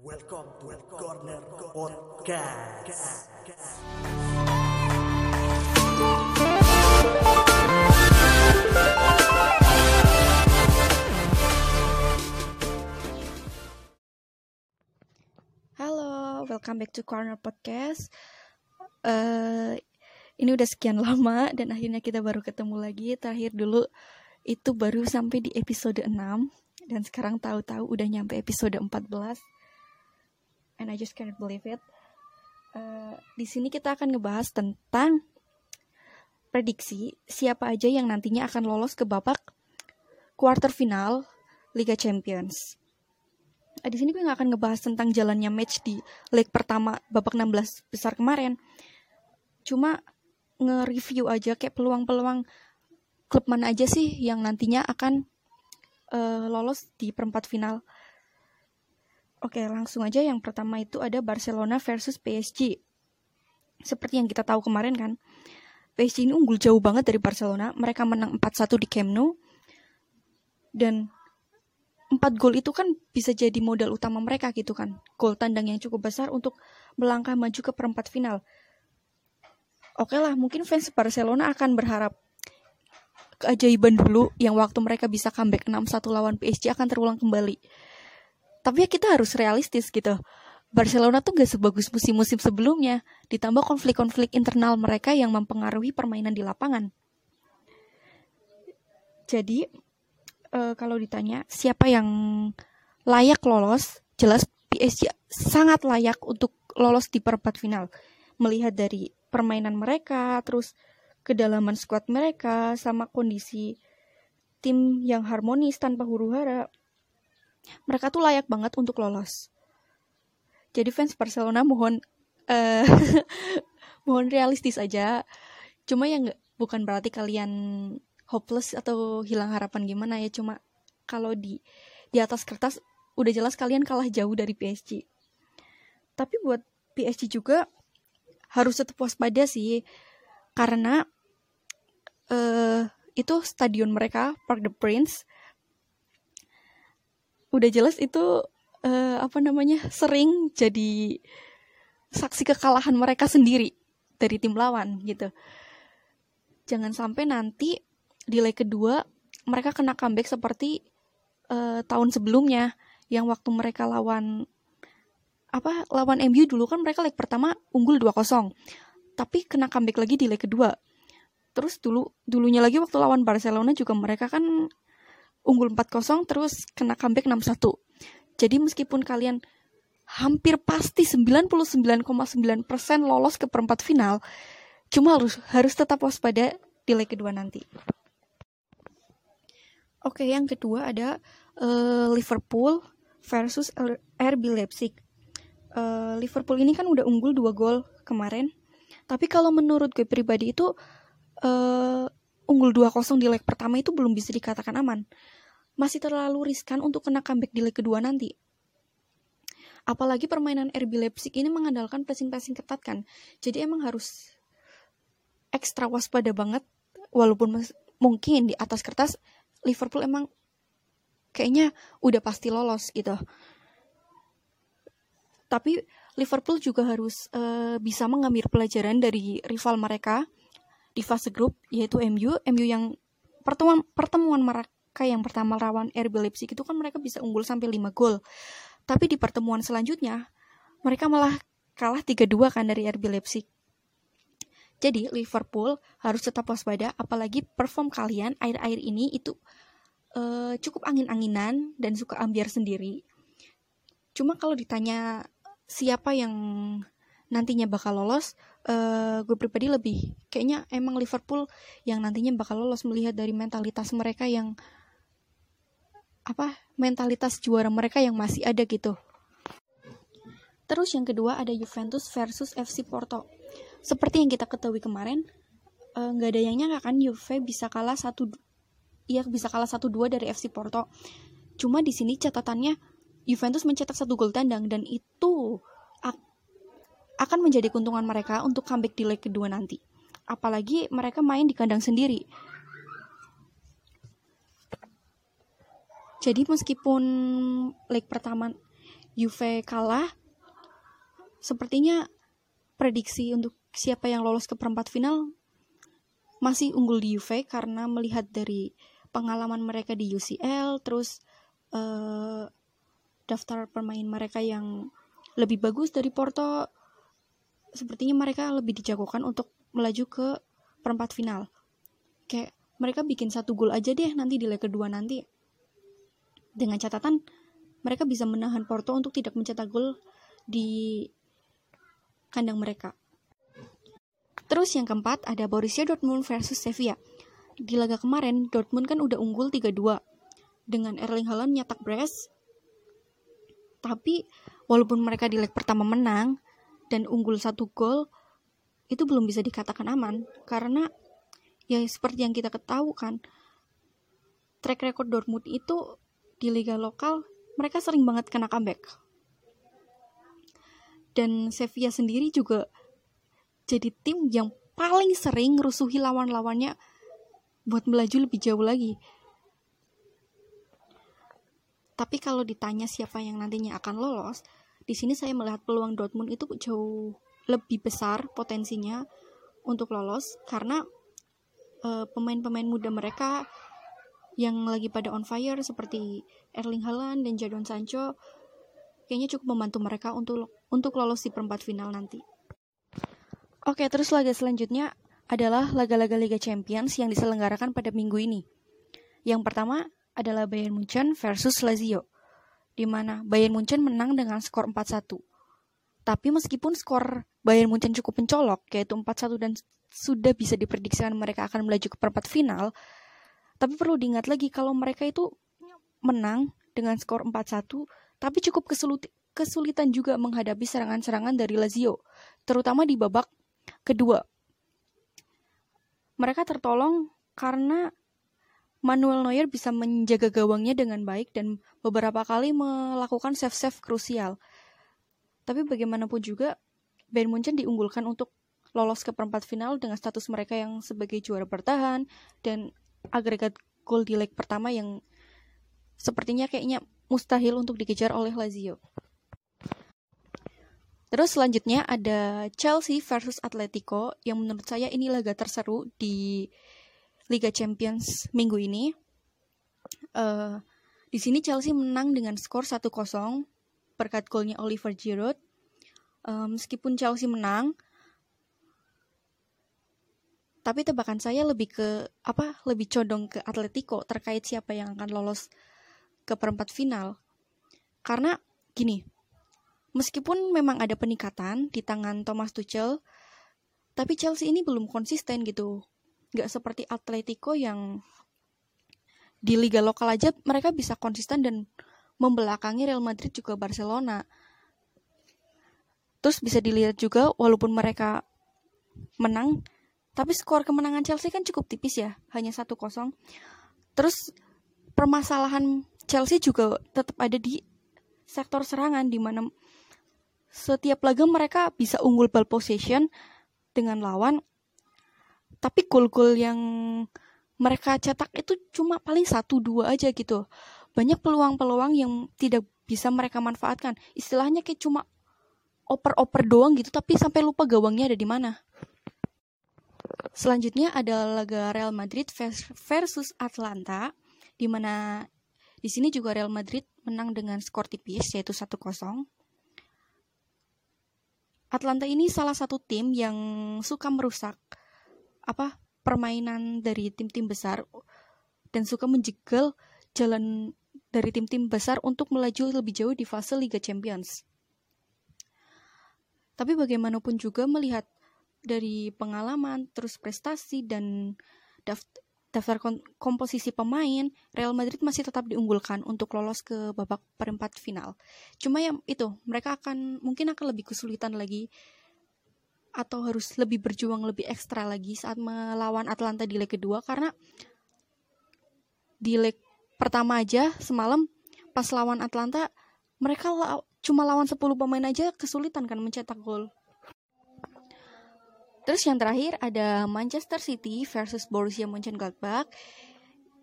Welcome to Corner Podcast. Halo, welcome back to Corner Podcast. Eh, ini udah sekian lama dan akhirnya kita baru ketemu lagi. Terakhir dulu itu baru sampai di episode 6 dan sekarang tahu-tahu udah nyampe episode 14. And I just can't believe it. Eh, di sini kita akan ngebahas tentang prediksi siapa aja yang nantinya akan lolos ke babak quarter final Liga Champions. Eh, di sini gue nggak akan ngebahas tentang jalannya match di leg pertama babak 16 besar kemarin. Cuma nge-review aja kayak peluang-peluang klub mana aja sih yang nantinya akan eh, lolos di perempat final. Oke, langsung aja yang pertama itu ada Barcelona versus PSG. Seperti yang kita tahu kemarin kan, PSG ini unggul jauh banget dari Barcelona. Mereka menang 4-1 di Camp Nou. Dan empat gol itu kan bisa jadi modal utama mereka gitu kan. Gol tandang yang cukup besar untuk melangkah maju ke perempat final. Oke lah, mungkin fans Barcelona akan berharap keajaiban dulu yang waktu mereka bisa comeback 6-1 lawan PSG akan terulang kembali. Tapi ya kita harus realistis gitu. Barcelona tuh gak sebagus musim-musim sebelumnya, ditambah konflik-konflik internal mereka yang mempengaruhi permainan di lapangan. Jadi, eh, kalau ditanya siapa yang layak lolos, jelas PSG sangat layak untuk lolos di perempat final. Melihat dari permainan mereka, terus kedalaman skuad mereka, sama kondisi tim yang harmonis tanpa huru hara. Mereka tuh layak banget untuk lolos. Jadi fans Barcelona mohon eh mohon realistis aja. Cuma yang bukan berarti kalian hopeless atau hilang harapan gimana ya cuma kalau di di atas kertas udah jelas kalian kalah jauh dari PSG. Tapi buat PSG juga harus tetap waspada sih karena eh itu stadion mereka Park the Prince udah jelas itu eh, apa namanya sering jadi saksi kekalahan mereka sendiri dari tim lawan gitu. Jangan sampai nanti di leg kedua mereka kena comeback seperti eh, tahun sebelumnya yang waktu mereka lawan apa lawan MU dulu kan mereka leg pertama unggul 2-0. Tapi kena comeback lagi di leg kedua. Terus dulu dulunya lagi waktu lawan Barcelona juga mereka kan unggul 4-0 terus kena comeback 6-1. Jadi meskipun kalian hampir pasti 99,9% lolos ke perempat final, cuma harus harus tetap waspada di leg kedua nanti. Oke, yang kedua ada eh, Liverpool versus RB Leipzig. Eh, Liverpool ini kan udah unggul 2 gol kemarin. Tapi kalau menurut gue pribadi itu eh, unggul 2-0 di leg pertama itu belum bisa dikatakan aman. Masih terlalu riskan untuk kena comeback di leg kedua nanti. Apalagi permainan RB Leipzig ini mengandalkan pressing-pressing ketat kan. Jadi emang harus ekstra waspada banget walaupun mungkin di atas kertas Liverpool emang kayaknya udah pasti lolos gitu. Tapi Liverpool juga harus eh, bisa mengambil pelajaran dari rival mereka di fase grup yaitu MU. MU yang pertemuan pertemuan mereka yang pertama lawan RB Leipzig itu kan mereka bisa unggul sampai 5 gol. Tapi di pertemuan selanjutnya mereka malah kalah 3-2 kan dari RB Leipzig. Jadi Liverpool harus tetap waspada apalagi perform kalian air-air ini itu eh, cukup angin-anginan dan suka ambiar sendiri. Cuma kalau ditanya siapa yang nantinya bakal lolos, eh, gue pribadi lebih kayaknya emang Liverpool yang nantinya bakal lolos melihat dari mentalitas mereka yang apa mentalitas juara mereka yang masih ada gitu. Terus yang kedua ada Juventus versus FC Porto. Seperti yang kita ketahui kemarin, eh, nggak ada yang nyangka kan Juve bisa kalah satu, iya bisa kalah satu dua dari FC Porto. Cuma di sini catatannya Juventus mencetak satu gol tandang dan itu akan menjadi keuntungan mereka untuk comeback di leg kedua nanti. Apalagi mereka main di kandang sendiri. Jadi meskipun leg pertama Juve kalah, sepertinya prediksi untuk siapa yang lolos ke perempat final masih unggul di Juve karena melihat dari pengalaman mereka di UCL, terus uh, daftar pemain mereka yang lebih bagus dari Porto, sepertinya mereka lebih dijagokan untuk melaju ke perempat final. Kayak mereka bikin satu gol aja deh nanti di leg kedua nanti. Dengan catatan mereka bisa menahan Porto untuk tidak mencetak gol di kandang mereka. Terus yang keempat ada Borussia Dortmund versus Sevilla. Di laga kemarin Dortmund kan udah unggul 3-2 dengan Erling Haaland nyetak brace. Tapi walaupun mereka di leg pertama menang dan unggul satu gol, itu belum bisa dikatakan aman. Karena ya seperti yang kita ketahui kan track record Dortmund itu di liga lokal mereka sering banget kena comeback. Dan Sevilla sendiri juga jadi tim yang paling sering rusuhi lawan-lawannya buat melaju lebih jauh lagi. Tapi kalau ditanya siapa yang nantinya akan lolos di sini saya melihat peluang Dortmund itu jauh lebih besar potensinya untuk lolos karena eh, pemain-pemain muda mereka yang lagi pada on fire seperti Erling Haaland dan Jadon Sancho kayaknya cukup membantu mereka untuk untuk lolos di perempat final nanti. Oke, terus laga selanjutnya adalah laga-laga Liga Champions yang diselenggarakan pada minggu ini. Yang pertama adalah Bayern Munchen versus Lazio, di mana Bayern Munchen menang dengan skor 4-1. Tapi meskipun skor Bayern Munchen cukup mencolok, yaitu 4-1 dan sudah bisa diprediksikan mereka akan melaju ke perempat final, tapi perlu diingat lagi kalau mereka itu menang dengan skor 4-1, tapi cukup kesulitan juga menghadapi serangan-serangan dari Lazio, terutama di babak kedua. Mereka tertolong karena Manuel Neuer bisa menjaga gawangnya dengan baik dan beberapa kali melakukan save-save krusial. Tapi bagaimanapun juga, Bayern Munchen diunggulkan untuk lolos ke perempat final dengan status mereka yang sebagai juara bertahan dan agregat gol di leg pertama yang sepertinya kayaknya mustahil untuk dikejar oleh Lazio. Terus selanjutnya ada Chelsea versus Atletico yang menurut saya ini laga terseru di Liga Champions minggu ini. Uh, di sini Chelsea menang dengan skor 1-0 berkat golnya Oliver Giroud. Uh, meskipun Chelsea menang, tapi tebakan saya lebih ke apa lebih condong ke Atletico terkait siapa yang akan lolos ke perempat final karena gini meskipun memang ada peningkatan di tangan Thomas Tuchel tapi Chelsea ini belum konsisten gitu nggak seperti Atletico yang di liga lokal aja mereka bisa konsisten dan membelakangi Real Madrid juga Barcelona terus bisa dilihat juga walaupun mereka menang tapi skor kemenangan Chelsea kan cukup tipis ya, hanya 1-0. Terus permasalahan Chelsea juga tetap ada di sektor serangan di mana setiap laga mereka bisa unggul ball possession dengan lawan tapi gol-gol yang mereka cetak itu cuma paling satu dua aja gitu. Banyak peluang-peluang yang tidak bisa mereka manfaatkan. Istilahnya kayak cuma oper-oper doang gitu tapi sampai lupa gawangnya ada di mana. Selanjutnya ada laga Real Madrid versus Atlanta, di mana di sini juga Real Madrid menang dengan skor tipis yaitu 1-0. Atlanta ini salah satu tim yang suka merusak apa permainan dari tim-tim besar dan suka menjegal jalan dari tim-tim besar untuk melaju lebih jauh di fase Liga Champions. Tapi bagaimanapun juga melihat dari pengalaman, terus prestasi dan daftar, komposisi pemain, Real Madrid masih tetap diunggulkan untuk lolos ke babak perempat final. Cuma yang itu, mereka akan mungkin akan lebih kesulitan lagi atau harus lebih berjuang lebih ekstra lagi saat melawan Atlanta di leg kedua karena di leg pertama aja semalam pas lawan Atlanta mereka la cuma lawan 10 pemain aja kesulitan kan mencetak gol. Terus yang terakhir ada Manchester City versus Borussia Mönchengladbach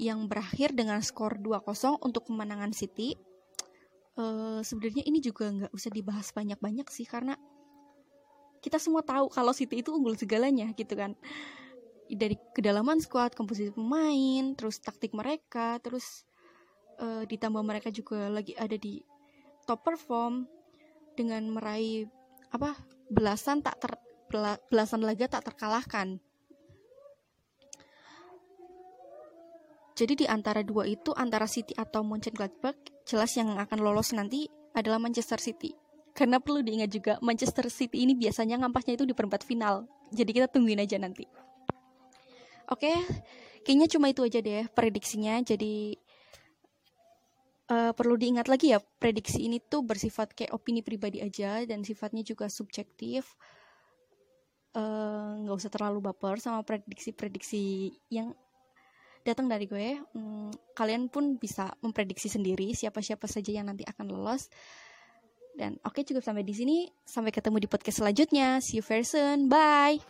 yang berakhir dengan skor 2-0 untuk kemenangan City. uh, sebenarnya ini juga nggak usah dibahas banyak-banyak sih karena kita semua tahu kalau City itu unggul segalanya gitu kan dari kedalaman squad, komposisi pemain, terus taktik mereka, terus uh, ditambah mereka juga lagi ada di top perform dengan meraih apa belasan tak ter belasan laga tak terkalahkan. Jadi di antara dua itu antara City atau Mönchengladbach jelas yang akan lolos nanti adalah Manchester City. Karena perlu diingat juga Manchester City ini biasanya ngampasnya itu di perempat final. Jadi kita tungguin aja nanti. Oke, kayaknya cuma itu aja deh prediksinya. Jadi uh, perlu diingat lagi ya prediksi ini tuh bersifat kayak opini pribadi aja dan sifatnya juga subjektif. Eh, nggak uh, usah terlalu baper sama prediksi-prediksi yang datang dari gue. Hmm, kalian pun bisa memprediksi sendiri siapa-siapa saja yang nanti akan lolos. Dan oke okay, cukup sampai di sini. Sampai ketemu di podcast selanjutnya. See you very soon. Bye.